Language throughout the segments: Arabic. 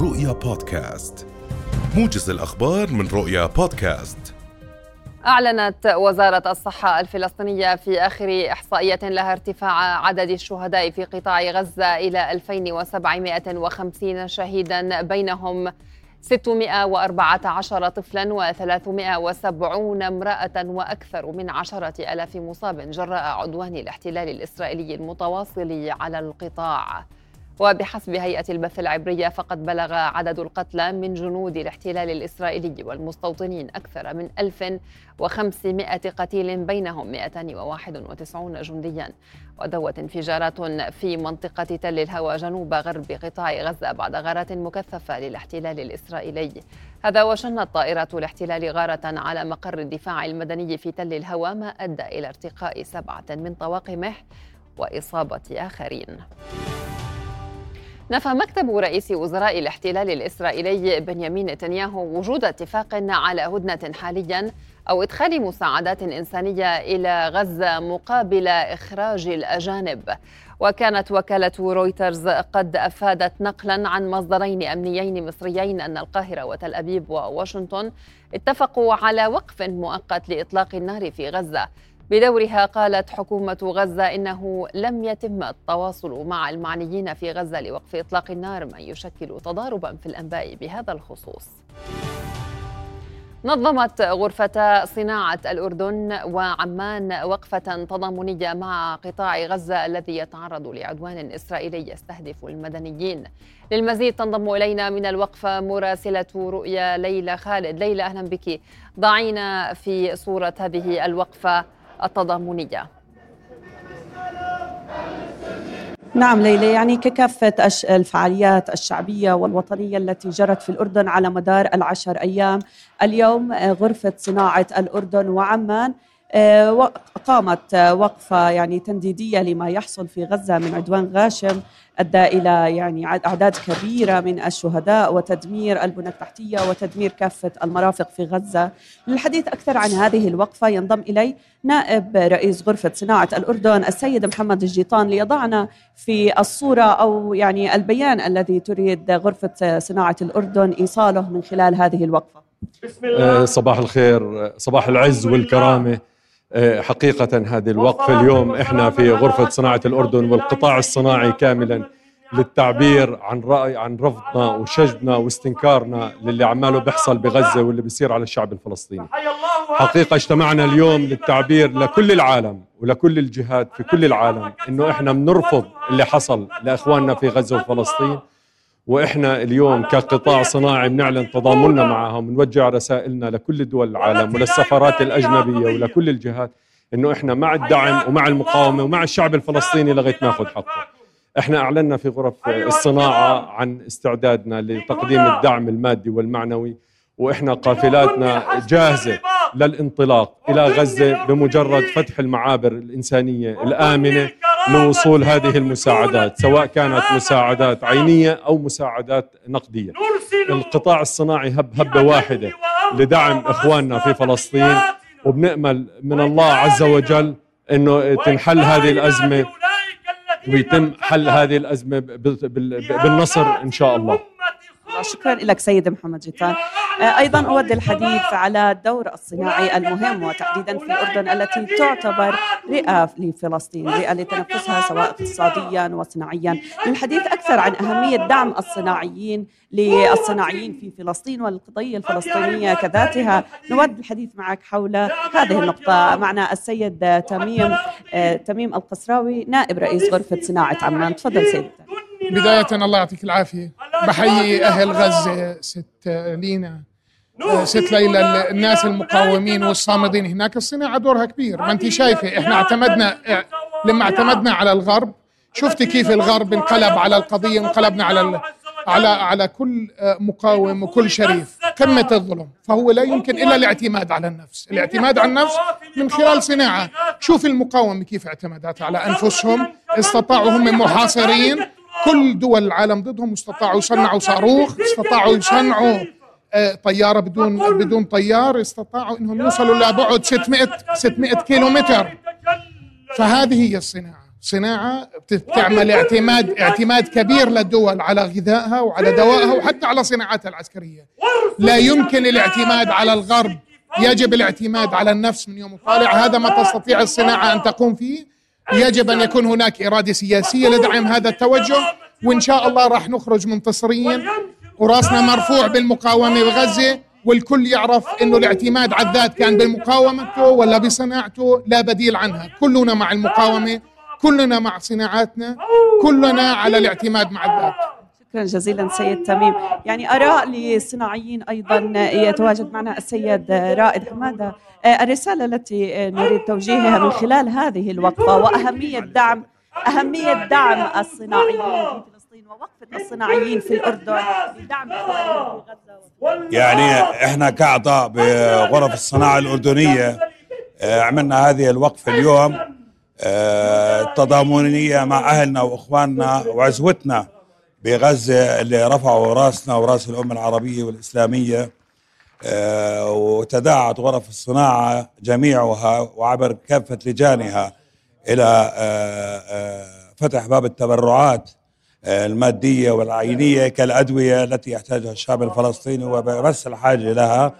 رؤيا بودكاست. موجز الأخبار من رؤيا بودكاست. أعلنت وزارة الصحة الفلسطينية في آخر إحصائية لها ارتفاع عدد الشهداء في قطاع غزة إلى 2750 شهيدا بينهم 614 طفلا و370 امرأة وأكثر من عشرة ألاف مصاب جراء عدوان الاحتلال الإسرائيلي المتواصل على القطاع. وبحسب هيئة البث العبرية فقد بلغ عدد القتلى من جنود الاحتلال الإسرائيلي والمستوطنين أكثر من 1500 قتيل بينهم 291 جنديا. ودوت انفجارات في منطقة تل الهوى جنوب غرب قطاع غزة بعد غارات مكثفة للاحتلال الإسرائيلي. هذا وشنت طائرة الاحتلال غارة على مقر الدفاع المدني في تل الهوى ما أدى إلى ارتقاء سبعة من طواقمه وإصابة آخرين. نفى مكتب رئيس وزراء الاحتلال الإسرائيلي بنيامين نتنياهو وجود اتفاق على هدنة حاليا أو إدخال مساعدات إنسانية إلى غزة مقابل إخراج الأجانب. وكانت وكالة رويترز قد أفادت نقلا عن مصدرين أمنيين مصريين أن القاهرة وتل أبيب وواشنطن اتفقوا على وقف مؤقت لإطلاق النار في غزة. بدورها قالت حكومة غزة إنه لم يتم التواصل مع المعنيين في غزة لوقف إطلاق النار ما يشكل تضاربا في الأنباء بهذا الخصوص. نظمت غرفة صناعة الأردن وعمان وقفة تضامنية مع قطاع غزة الذي يتعرض لعدوان إسرائيلي يستهدف المدنيين. للمزيد تنضم إلينا من الوقفة مراسلة رؤيا ليلى خالد. ليلى أهلا بك. ضعينا في صورة هذه الوقفة. التضامنية. نعم ليلى يعني ككافة الفعاليات الشعبية والوطنية التي جرت في الأردن على مدار العشر أيام اليوم غرفة صناعة الأردن وعمان قامت وقفة يعني تنديدية لما يحصل في غزة من عدوان غاشم أدى إلى يعني أعداد كبيرة من الشهداء وتدمير البنى التحتية وتدمير كافة المرافق في غزة. للحديث أكثر عن هذه الوقفة ينضم إلي نائب رئيس غرفة صناعة الأردن السيد محمد الجيطان ليضعنا في الصورة أو يعني البيان الذي تريد غرفة صناعة الأردن إيصاله من خلال هذه الوقفة. بسم الله. صباح الخير صباح العز والكرامة. آه، حقيقة هذه الوقفة اليوم إحنا في غرفة صناعة الأردن والقطاع الصناعي كاملا للتعبير عن رأي عن رفضنا وشجبنا واستنكارنا للي عماله بيحصل بغزة واللي بيصير على الشعب الفلسطيني. حقيقة اجتمعنا اليوم للتعبير لكل العالم ولكل الجهات في كل العالم إنه إحنا بنرفض اللي حصل لإخواننا في غزة وفلسطين وإحنا اليوم كقطاع صناعي بنعلن تضامننا معهم بنوجه رسائلنا لكل دول العالم وللسفارات الأجنبية ولكل الجهات إنه إحنا مع الدعم ومع المقاومة ومع الشعب الفلسطيني لغاية ما ياخذ حقه. إحنا أعلنا في غرف الصناعة عن استعدادنا لتقديم الدعم المادي والمعنوي وإحنا قافلاتنا جاهزة للانطلاق إلى غزة بمجرد فتح المعابر الإنسانية الآمنة. لوصول هذه المساعدات سواء كانت مساعدات عينية أو مساعدات نقدية. القطاع الصناعي هب هبة واحدة لدعم إخواننا في فلسطين وبنأمل من الله عز وجل إنه تنحل هذه الأزمة ويتم حل هذه الأزمة بالنصر إن شاء الله. شكرا لك سيد محمد جيتان. آه، أيضا أود الحديث على الدور الصناعي المهم وتحديدا في الأردن التي تعتبر رئة لفلسطين رئة لتنفسها سواء اقتصاديا وصناعيا. للحديث أكثر عن أهمية دعم الصناعيين للصناعيين في فلسطين والقضية الفلسطينية كذاتها. نود الحديث معك حول هذه النقطة. معنا السيد تميم آه، تميم القسراوي نائب رئيس غرفة صناعة عمان. تفضل سيدي. بداية الله يعطيك العافية. بحيي أهل غزة ست لينا. ست ليلى الناس المقاومين والصامدين. هناك الصناعة دورها كبير. ما أنت شايفة إحنا اعتمدنا لما اعتمدنا على الغرب شفتي كيف الغرب انقلب على القضية وانقلبنا على على على كل مقاوم وكل شريف. قمة الظلم. فهو لا يمكن إلا الاعتماد على النفس. الاعتماد على النفس من خلال صناعة. شوف المقاومة كيف اعتمدت على أنفسهم استطاعوا هم محاصرين. كل دول العالم ضدهم استطاعوا يصنعوا صاروخ استطاعوا يصنعوا آه، طيارة بدون بدون طيار استطاعوا إنهم يوصلوا لبعد 600 600 كيلو متر فهذه هي الصناعة. صناعة بتعمل اعتماد اعتماد كبير للدول على غذائها وعلى دوائها وحتى على صناعاتها العسكرية. لا يمكن الاعتماد على الغرب. يجب الاعتماد على النفس من يوم الطالع. هذا ما تستطيع الصناعة أن تقوم فيه. يجب أن يكون هناك إرادة سياسية لدعم هذا التوجه وإن شاء الله راح نخرج منتصرين. وراسنا مرفوع بالمقاومة بغزة والكل يعرف إنه الاعتماد على الذات كان بمقاومته ولا بصناعته لا بديل عنها. كلنا مع المقاومة كلنا مع صناعاتنا كلنا على الاعتماد مع الذات. شكرا جزيلا سيد تميم. يعني آراء للصناعيين أيضا يتواجد معنا السيد رائد. حماده الرسالة التي نريد توجيهها من خلال هذه الوقفة وأهمية دعم أهمية دعم الصناعيين في فلسطين ووقفة الصناعيين في الأردن لدعم في غزة. يعني إحنا كأعضاء بغرف الصناعة الأردنية آه، عملنا هذه الوقفة اليوم التضامنيه مع أهلنا وإخواننا وعزوتنا. بغزة اللي رفعوا راسنا وراس الأمة العربية والإسلامية آه، وتداعت غرف الصناعة جميعها وعبر كافة لجانها إلى آه، آه، فتح باب التبرعات المادية والعينية كالأدوية التي يحتاجها الشعب الفلسطيني وبمس الحاجة لها.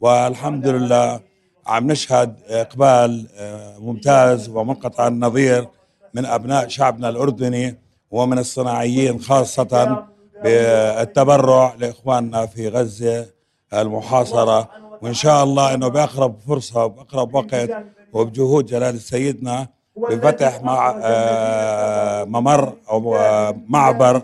والحمد لله عم نشهد إقبال آه، ممتاز ومنقطع النظير من أبناء شعبنا الأردني. ومن الصناعيين خاصة بالتبرع لإخواننا في غزة المحاصرة. وإن شاء الله إنه بأقرب فرصة وبأقرب وقت وبجهود جلال سيدنا بفتح مع آه، ممر أو آه، معبر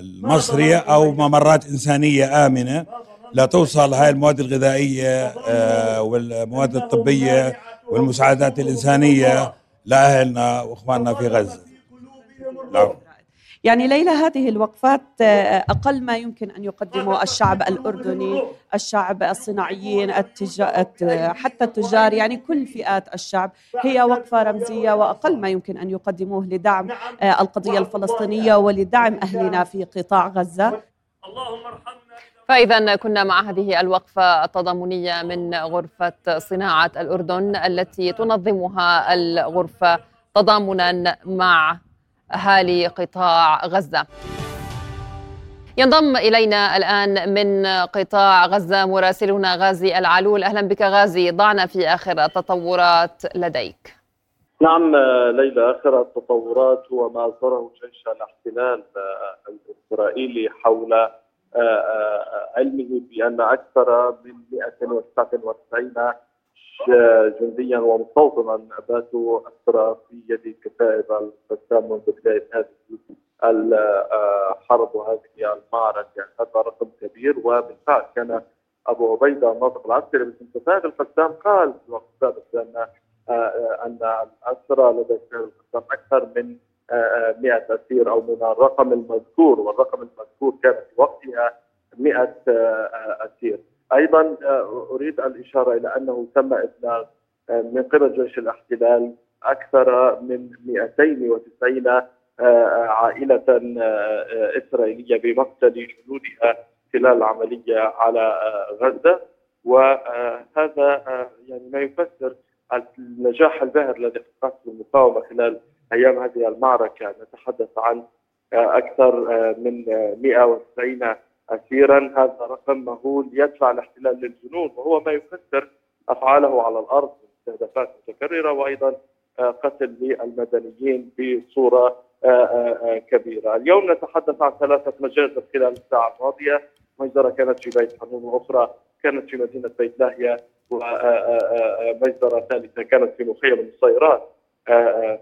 المصري أو ممرات إنسانية آمنة. لا توصل هاي المواد الغذائية آه، والمواد الطبية والمساعدات الإنسانية لأهلنا وإخواننا في غزة. لا. يعني ليلى هذه الوقفات آه، أقل ما يمكن أن يقدمه الشعب الأردني الشعب الصناعيين التجار حتى التجار يعني كل فئات الشعب. هي وقفة رمزية وأقل ما يمكن أن يقدموه لدعم آه، القضية الفلسطينية ولدعم أهلنا في قطاع غزة. اللهم ارحمنا فإذا كنا مع هذه الوقفة التضامنية من غرفة صناعة الأردن التي تنظمها الغرفة تضامنا مع أهالي قطاع غزة. ينضم إلينا الآن من قطاع غزة مراسلنا غازي العلول أهلا بك غازي ضعنا في آخر التطورات لديك نعم ليلى آخر التطورات هو ما أصدره جيش الاحتلال الإسرائيلي حول علمه بأن أكثر من 199 جنديا ومستوطنا باتوا اسرى في يد كتائب القسام منذ بداية هذه الحرب وهذه المعركة. يعني هذا رقم كبير. وبالفعل كان أبو عبيدة الناطق العسكري باسم كتائب القسام قال في الوقت السابق بأن آه، أن الاسرى لدى كتائب القسام أكثر من 100 أسير أو من الرقم المذكور. والرقم المذكور كان في وقتها 100 أسير. أيضا أريد الإشارة إلى أنه تم إبلاغ من قبل جيش الاحتلال أكثر من 290 عائلة إسرائيلية بمقتل جنودها خلال العملية على غزة. وهذا يعني ما يفسر النجاح الباهر الذي حققته المقاومه خلال أيام هذه المعركة. نتحدث عن آه، أكثر آه، من 190 اسيرا هذا رقم مهول يدفع الاحتلال للجنون وهو ما يفسر أفعاله على الأرض استهدافات متكررة وأيضا آه، قتل للمدنيين بصورة كبيرة. اليوم نتحدث عن ثلاثة مجازر خلال الساعة الماضية، مجزرة كانت في بيت حنون وأخرى كانت في مدينة بيت لاهيه ومجزره ثالثة كانت في مخيم النصيرات.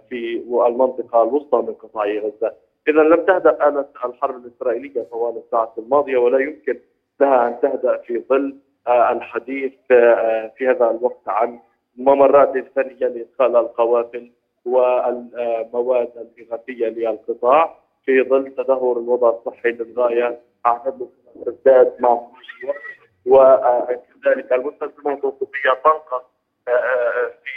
في المنطقة الوسطى من قطاع غزة. إذا لم تهدأ آلة الحرب الإسرائيلية طوال الساعات الماضية ولا يمكن لها أن تهدأ في ظل آه، الحديث آه، في هذا الوقت عن ممرات انسانيه لإدخال القوافل والمواد الاغاثيه للقطاع في ظل تدهور الوضع الصحي للغاية. أعتقد تزداد مع وكذلك المستلزمات الطبيه تنقص آه، في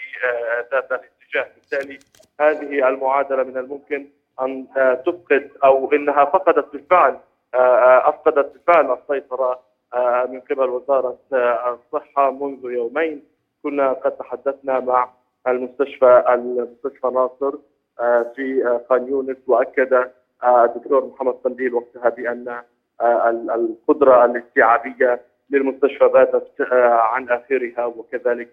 ذات الاتجاه. بالتالي هذه المعادلة من الممكن أن تفقد أو إنها فقدت بالفعل أفقدت بالفعل السيطرة من قبل وزارة الصحة منذ يومين. كنا قد تحدثنا مع المستشفى المستشفى ناصر في خان يونس وأكد الدكتور محمد قنديل وقتها بأن القدرة الاستيعابية للمستشفى باتت عن آخرها وكذلك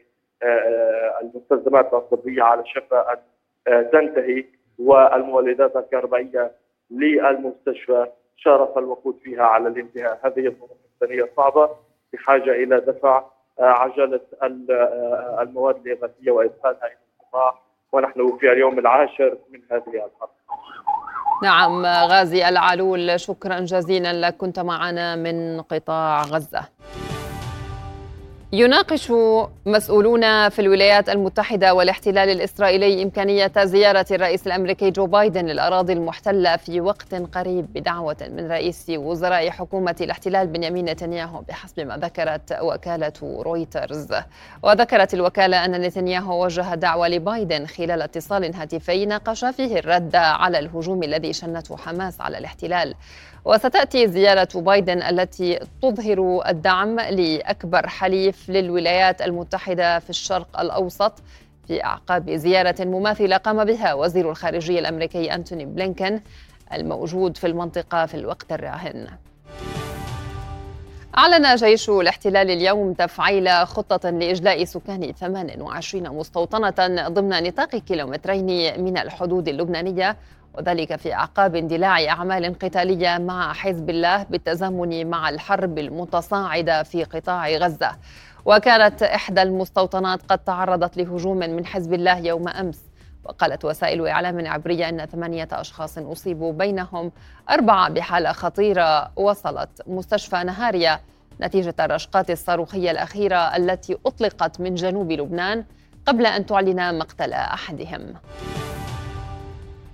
المستلزمات الطبية على شفا ان تنتهي. والمولدات الكهربائيه للمستشفى شارف الوقود فيها على الانتهاء. هذه الظروف الإنسانية صعبة بحاجة إلى دفع آه، عجلة آه، المواد الإغاثية وإدخالها إلى القطاع. ونحن في اليوم العاشر من هذه الحرب نعم غازي العلول شكرا جزيلا لك. كنت معنا من قطاع غزة. يناقش مسؤولون في الولايات المتحدة والاحتلال الإسرائيلي إمكانية زيارة الرئيس الأمريكي جو بايدن للأراضي المحتلة في وقت قريب بدعوة من رئيس وزراء حكومة الاحتلال بنيامين نتنياهو بحسب ما ذكرت وكالة رويترز. وذكرت الوكالة أن نتنياهو وجه دعوة لبايدن خلال اتصال هاتفي ناقش فيه الرد على الهجوم الذي شنته حماس على الاحتلال. وستأتي زيارة بايدن التي تظهر الدعم لأكبر حليف للولايات المتحدة في الشرق الأوسط في أعقاب زيارة مماثلة قام بها وزير الخارجية الأمريكي أنتوني بلينكن الموجود في المنطقة في الوقت الراهن. أعلن جيش الاحتلال اليوم تفعيل خطة لإجلاء سكان 28 مستوطنة ضمن نطاق كيلومترين من الحدود اللبنانية وذلك في أعقاب اندلاع أعمال قتالية مع حزب الله بالتزامن مع الحرب المتصاعدة في قطاع غزة. وكانت إحدى المستوطنات قد تعرضت لهجوم من حزب الله يوم أمس. وقالت وسائل إعلام عبرية أن ثمانية أشخاص أصيبوا بينهم أربعة بحالة خطيرة وصلت مستشفى نهاريا نتيجة الرشقات الصاروخية الأخيرة التي أطلقت من جنوب لبنان قبل أن تعلن مقتل أحدهم.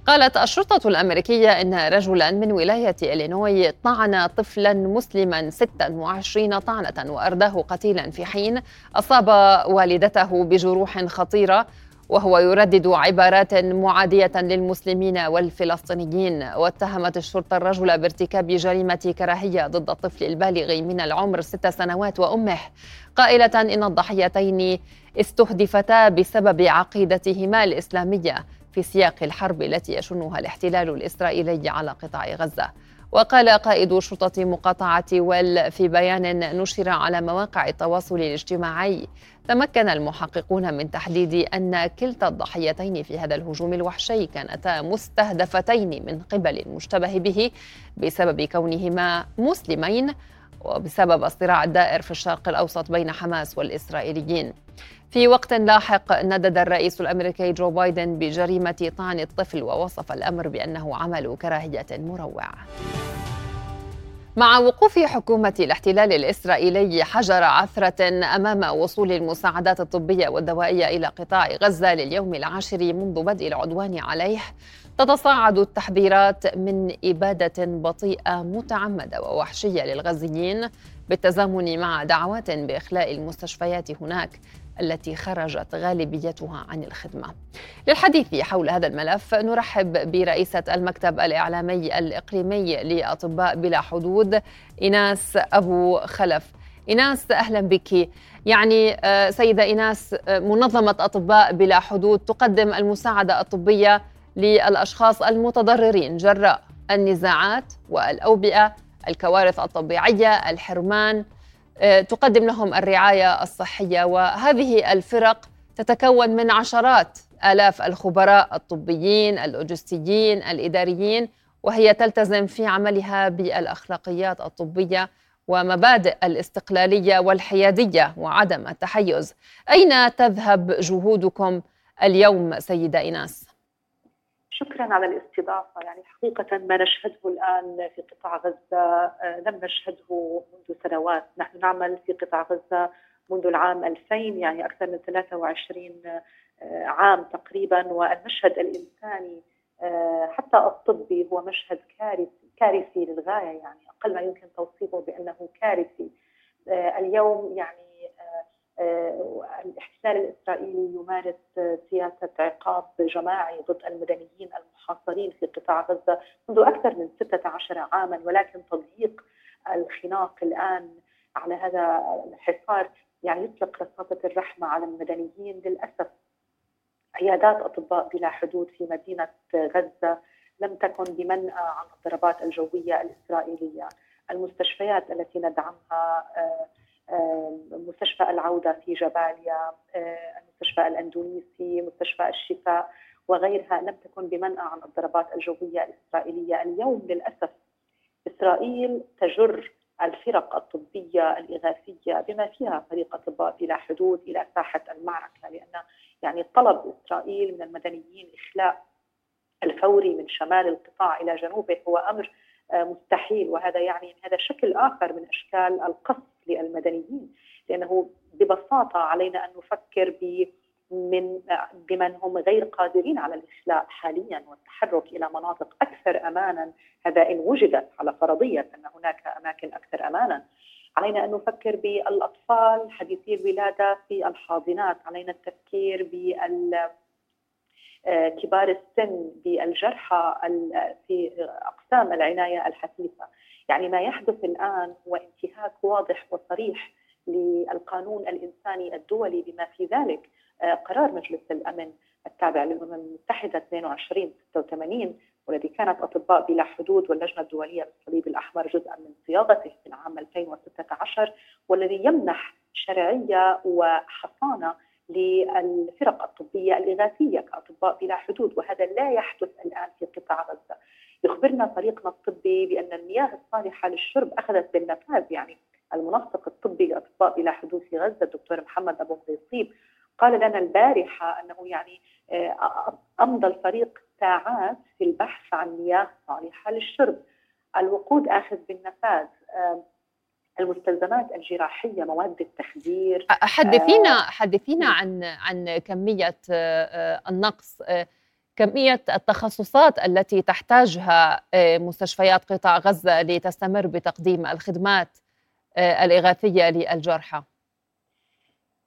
قالت الشرطة الأمريكية إن رجلا من ولاية إلينوي طعن طفلا مسلما 26 طعنة وأرداه قتيلا في حين أصاب والدته بجروح خطيرة وهو يردد عبارات معادية للمسلمين والفلسطينيين. واتهمت الشرطة الرجل بارتكاب جريمة كراهية ضد الطفل البالغ من العمر ست سنوات وأمه. قائلة إن الضحيتين استهدفتا بسبب عقيدتهما الإسلامية. في سياق الحرب التي يشنها الاحتلال الإسرائيلي على قطاع غزة. وقال قائد شرطة مقاطعة ويل في بيان نشر على مواقع التواصل الاجتماعي تمكن المحققون من تحديد أن كلتا الضحيتين في هذا الهجوم الوحشي كانتا مستهدفتين من قبل المشتبه به بسبب كونهما مسلمين وبسبب الصراع الدائر في الشرق الأوسط بين حماس والإسرائيليين. في وقت لاحق ندد الرئيس الأمريكي جو بايدن بجريمة طعن الطفل ووصف الأمر بأنه عمل كراهية مروع. مع وقوف حكومة الاحتلال الإسرائيلي حجر عثرة أمام وصول المساعدات الطبية والدوائية إلى قطاع غزة لليوم العاشر منذ بدء العدوان عليه تتصاعد التحذيرات من إبادة بطيئة متعمدة ووحشية للغزيين بالتزامن مع دعوات بإخلاء المستشفيات هناك التي خرجت غالبيتها عن الخدمة. للحديث حول هذا الملف نرحب برئيسة المكتب الإعلامي الإقليمي لأطباء بلا حدود إيناس أبو خلف. إيناس أهلا بك. يعني آه، سيدة إيناس آه، منظمة أطباء بلا حدود تقدم المساعدة الطبية للأشخاص المتضررين جراء النزاعات والأوبئة الكوارث الطبيعية الحرمان تقدم لهم الرعاية الصحية. وهذه الفرق تتكون من عشرات آلاف الخبراء الطبيين اللوجستيين الإداريين وهي تلتزم في عملها بالأخلاقيات الطبية ومبادئ الاستقلالية والحيادية وعدم التحيز. أين تذهب جهودكم اليوم سيدة إيناس؟ شكرا على الاستضافة. يعني حقيقة ما نشهده الآن في قطاع غزة آه، لم نشهده منذ سنوات. نحن نعمل في قطاع غزة منذ العام 2000 يعني أكثر من 23 آه، عام تقريبا. والمشهد الإنساني آه، حتى الطبي هو مشهد كارثي كارثي للغاية. يعني أقل ما يمكن توصيفه بأنه كارثي. اليوم يعني الاحتلال الإسرائيلي يمارس سياسة عقاب جماعي ضد المدنيين المحاصرين في قطاع غزة منذ أكثر من 16 عاما ولكن تضييق الخناق الآن على هذا الحصار يعني يطلق رصاصه الرحمة على المدنيين للأسف. عيادات أطباء بلا حدود في مدينة غزة لم تكن بمنأى عن الضربات الجوية الإسرائيلية، المستشفيات التي ندعمها آه، مستشفى العودة في جباليا، المستشفى الإندونيسي، مستشفى الشفاء وغيرها لم تكن بمنأى عن الضربات الجوية الإسرائيلية، اليوم للأسف إسرائيل تجر الفرق الطبية الإغاثية بما فيها فريق اطباء بلا حدود إلى ساحة المعركة لأن يعني طلب إسرائيل من المدنيين إخلاء الفوري من شمال القطاع إلى جنوبه هو أمر آه، مستحيل وهذا يعني هذا شكل آخر من أشكال القصف للمدنيين لأنه ببساطة علينا أن نفكر ب من بمن هم غير قادرين على الإخلاء حاليا والتحرك إلى مناطق أكثر امانا. هذا إن وجدت على فرضية أن هناك أماكن أكثر امانا. علينا أن نفكر بالأطفال حديثي الولادة في الحاضنات. علينا التفكير بال كبار السن بالجرحى في أقسام العناية الحثيثة. يعني ما يحدث الآن هو انتهاك واضح وصريح للقانون الإنساني الدولي بما في ذلك آه، قرار مجلس الأمن التابع للأمم المتحدة 2286 والذي كانت أطباء بلا حدود واللجنة الدولية للصليب الأحمر جزءا من صياغته في العام 2016 والذي يمنح شرعية وحصانة للفرق الطبية الإغاثية كأطباء بلا حدود وهذا لا يحدث الآن في قطاع غزة. يخبرنا فريقنا الطبي بأن المياه الصالحة للشرب أخذت بالنفاذ. يعني المنسق الطبي لاطباء بلا حدود في غزة الدكتور محمد أبو قيصيب قال لنا البارحة أنه يعني آه، أمضى الفريق ساعات في البحث عن مياه صالحة للشرب. الوقود آخذ بالنفاذ. المستلزمات الجراحية مواد التخدير. حدثينا آه حدثينا عن عن كمية آه، النقص. آه، كمية التخصصات التي تحتاجها مستشفيات قطاع غزة لتستمر بتقديم الخدمات الإغاثية للجرحى.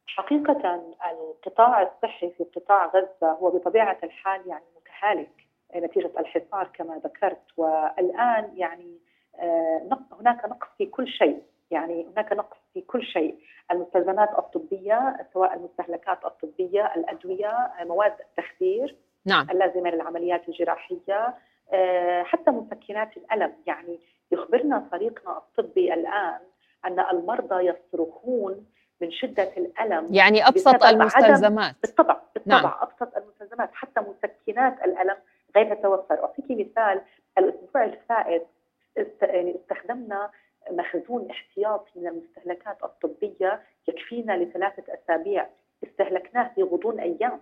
حقيقة القطاع الصحي في قطاع غزة هو بطبيعة الحال يعني متهالك نتيجة الحصار كما ذكرت. والآن يعني آه، هناك نقص في كل شيء يعني هناك نقص في كل شيء. المستلزمات الطبية سواء المستهلكات الطبية الأدوية مواد التخدير نعم. اللازمة للعمليات الجراحية آه، حتى مسكنات الألم. يعني يخبرنا فريقنا الطبي الآن أن المرضى يصرخون من شدة الألم يعني أبسط المستلزمات. بالطبع بالطبع نعم. أبسط المستلزمات. حتى مسكنات الألم غير تتوفر. اعطيك مثال الأسبوع الفائت يعني استخدمنا مخزون احتياطي من المستهلكات الطبية يكفينا لثلاثة أسابيع. استهلكناه في غضون أيام.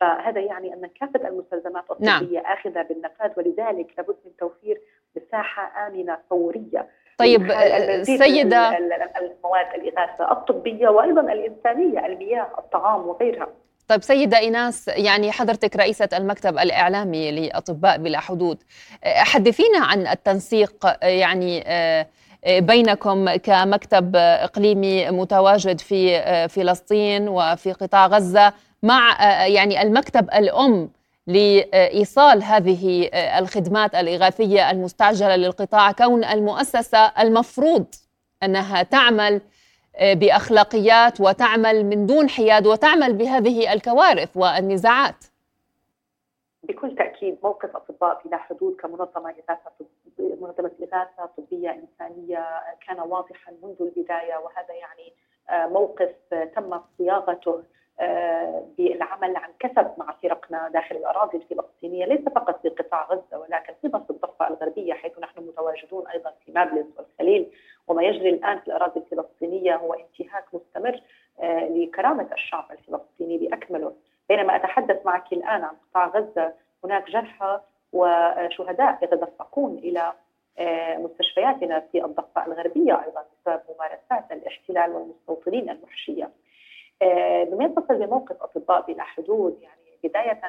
فهذا يعني أن كافة المستلزمات نعم. الطبية نعم. آخذة بالنفاذ ولذلك لابد من توفير مساحة آمنة فورية طيب السيدة المواد الإغاثة الطبية وأيضا الإنسانية المياه الطعام وغيرها طيب سيدة إيناس يعني حضرتك رئيسة المكتب الإعلامي لأطباء بلا حدود حدثينا عن التنسيق يعني بينكم كمكتب إقليمي متواجد في فلسطين وفي قطاع غزة مع يعني المكتب الأم لإيصال هذه الخدمات الإغاثية المستعجلة للقطاع كون المؤسسة المفروض أنها تعمل بأخلاقيات وتعمل من دون حياد وتعمل بهذه الكوارث والنزاعات. بكل تأكيد موقف أطباء بلا حدود كمنظمة إغاثة منظمة إغاثة طبية إنسانية كان واضحا منذ البداية وهذا يعني موقف تم صياغته آه، بالعمل عن كسب مع فرقنا داخل الأراضي الفلسطينية ليس فقط في قطاع غزة ولكن في الضفة الغربية حيث نحن متواجدون أيضا في نابلس والخليل وما يجري الآن في الأراضي الفلسطينية هو انتهاك مستمر آه، لكرامة الشعب الفلسطيني بأكمله بينما أتحدث معك الآن عن قطاع غزة هناك جرحى وشهداء يتدفقون إلى آه، مستشفياتنا في الضفة الغربية أيضا بسبب ممارسات الاحتلال والمستوطنين المحشية. آه، بما يتصل بموقف أطباء بلا حدود. يعني بداية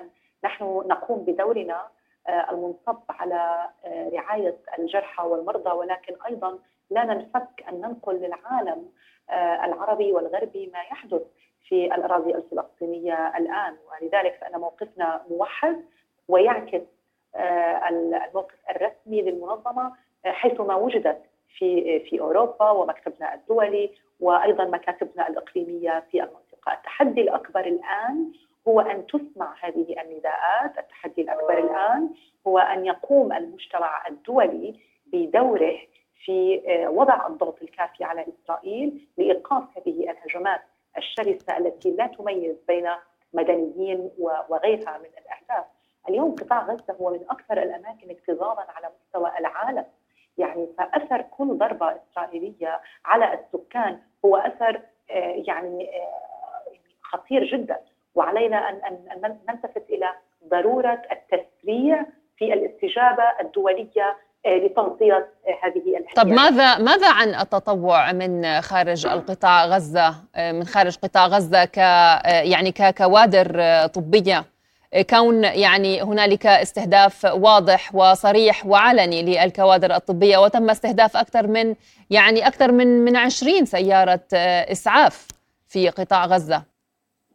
نحن نقوم بدورنا آه، المنصب على آه، رعاية الجرحى والمرضى ولكن أيضا لا ننفك أن ننقل للعالم العربي والغربي ما يحدث في الأراضي الفلسطينية الآن. ولذلك فإن موقفنا موحد ويعكس الموقف الرسمي للمنظمة حيثما وجدت في في أوروبا ومكتبنا الدولي وأيضا مكاتبنا الإقليمية في المنطقة، التحدي الأكبر الآن هو أن تسمع هذه النداءات، التحدي الأكبر الآن هو أن يقوم المجتمع الدولي بدوره في آه، وضع الضغط الكافي على إسرائيل لإيقاف هذه الهجمات الشرسة التي لا تميز بين مدنيين وغيرها من الأهداف. اليوم قطاع غزة هو من أكثر الأماكن اكتظاظا على مستوى العالم. يعني فأثر كل ضربة إسرائيلية على السكان هو أثر آه، يعني آه، خطير جدا وعلينا أن أن نلتفت إلى ضرورة التسريع في الاستجابة الدولية آه، لتغطية هذه الاحتياجات. طب ماذا ماذا عن التطوع من خارج القطاع غزة من خارج قطاع غزة ك يعني ككوادر طبية كون يعني هنالك استهداف واضح وصريح وعلني للكوادر الطبية وتم استهداف أكثر من يعني أكثر من من 20 سيارة إسعاف في قطاع غزة.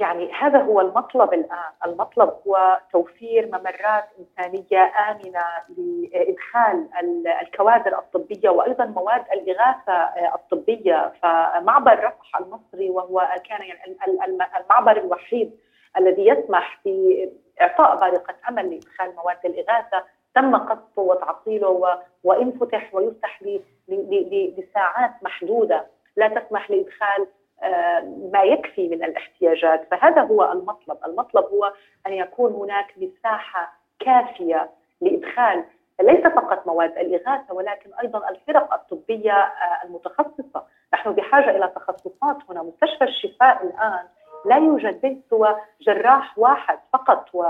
يعني هذا هو المطلب الآن، المطلب هو توفير ممرات إنسانية آمنة لإدخال الكوادر الطبية وأيضا مواد الإغاثة الطبية، فمعبر رفح المصري وهو كان يعني المعبر الوحيد الذي يسمح باعطاء بارقه أمل لإدخال مواد الإغاثة تم قصفه وتعطيله وإن فتح ويفتح لساعات محدودة لا تسمح لإدخال آه، ما يكفي من الاحتياجات. فهذا هو المطلب. المطلب هو أن يكون هناك مساحة كافية لإدخال ليس فقط مواد الإغاثة ولكن أيضا الفرق الطبية آه، المتخصصة، نحن بحاجة إلى تخصصات هنا، مستشفى الشفاء الآن لا يوجد به سوى جراح واحد فقط و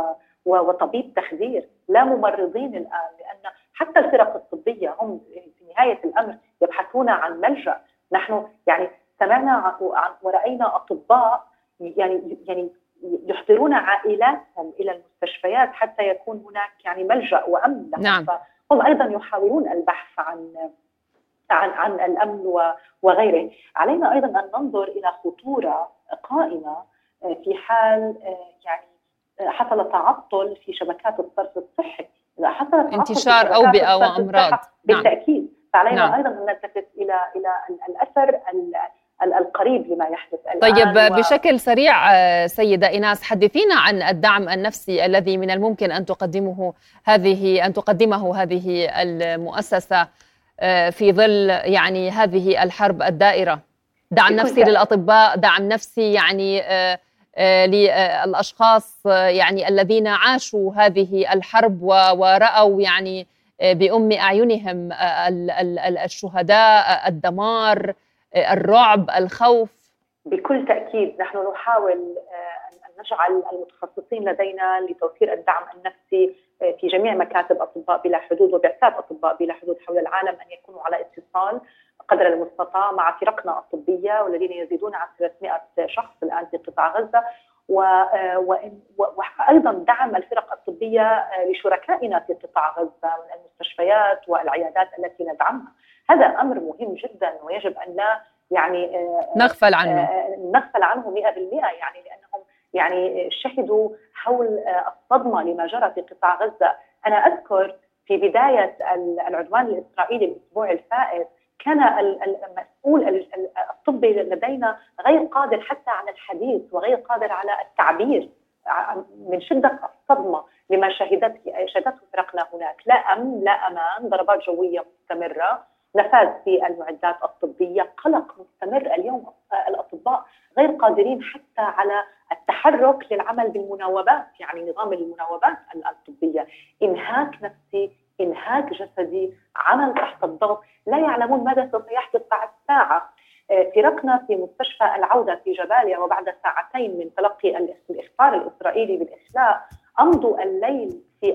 وطبيب تخدير لا ممرضين الآن لأن حتى الفرق الطبية هم في نهاية الأمر يبحثون عن ملجأ. نحن يعني سمعنا ورأينا أطباء يعني يعني يحضرون عائلاتهم إلى المستشفيات حتى يكون هناك يعني ملجأ وأمن لهم. نعم. فهم أيضا يحاولون البحث عن عن عن الأمن وغيره، علينا أيضا أن ننظر إلى خطورة قائمة آه، في حال آه، يعني آه، حصل تعطل في شبكات الصرف الصحي إذا حصل انتشار أوبئة وأمراض نعم. بالتأكيد فعلينا نعم. أيضا أن نلتفت إلى إلى الأثر القريب لما يحدث الآن طيب و... بشكل سريع سيدة إيناس حدثينا عن الدعم النفسي الذي من الممكن أن تقدمه هذه أن تقدمه هذه المؤسسة في ظل يعني هذه الحرب الدائرة دعم نفسي للأطباء دعم نفسي يعني آه، آه، للأشخاص آه، يعني الذين عاشوا هذه الحرب ورأوا يعني بأم أعينهم الشهداء الدمار الرعب الخوف. بكل تأكيد نحن نحاول أن نجعل المتخصصين لدينا لتوفير الدعم النفسي في جميع مكاتب أطباء بلا حدود وبعثات أطباء بلا حدود حول العالم أن يكونوا على اتصال. قدر المستطاع مع فرقنا الطبية والذين يزيدون عن 300 شخص الآن في قطاع غزة. وأيضا دعم الفرق الطبية لشركائنا في قطاع غزة من المستشفيات والعيادات التي ندعمها. هذا أمر مهم جدا ويجب أن لا يعني نغفل عنه. نغفل عنه 100% يعني لأنهم يعني شهدوا حول الصدمة لما جرى في قطاع غزة. أنا أذكر في بداية العدوان الإسرائيلي الأسبوع الفائت كان المسؤول الطبي لدينا غير قادر حتى على الحديث وغير قادر على التعبير. من شدة الصدمه لما شهدت شهدته فرقنا هناك. لا أمن لا أمان ضربات جوية مستمرة. نفاذ في المعدات الطبية. قلق مستمر اليوم الأطباء غير قادرين حتى على التحرك للعمل بالمناوبات يعني نظام المناوبات الطبية. إنهاك نفسي إنهاك جسدي عمل تحت الضغط لا يعلمون ماذا سوف يحدث بعد ساعة. آه، فرقنا في مستشفى العودة في جباليا وبعد ساعتين من تلقي الإخبار الإسرائيلي بالإخلاء أمضوا الليل في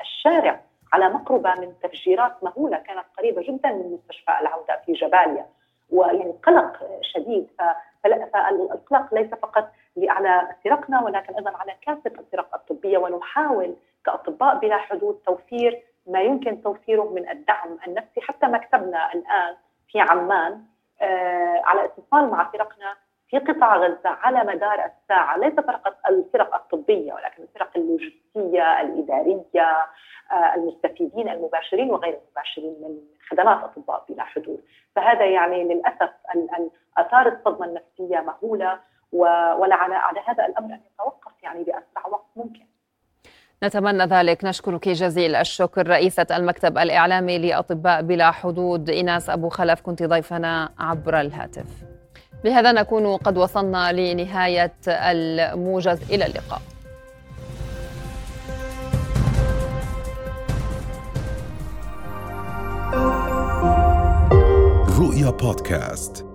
الشارع على مقربة من تفجيرات مهولة كانت قريبة جدا من مستشفى العودة في جباليا. ويعني قلق شديد فالقلق ليس فقط على فرقنا ولكن أيضا على كافة الفرق الطبية. ونحاول كأطباء بلا حدود توفير ما يمكن توفيره من الدعم النفسي حتى مكتبنا الآن في عمان آه على اتصال مع فرقنا في قطاع غزة على مدار الساعة ليس فقط الفرق الطبية ولكن الفرق اللوجستية الإدارية آه المستفيدين المباشرين وغير المباشرين من خدمات اطباء بلا حدود فهذا يعني للأسف آثار الصدمة النفسية مهولة ولا على على هذا الأمر أن يتوقف يعني بأسرع وقت ممكن. نتمنى ذلك. نشكرك جزيل الشكر. رئيسة المكتب الإعلامي لأطباء بلا حدود إيناس أبو خلف كنت ضيفنا عبر الهاتف. بهذا نكون قد وصلنا لنهاية الموجز. إلى اللقاء. رؤيا بودكاست.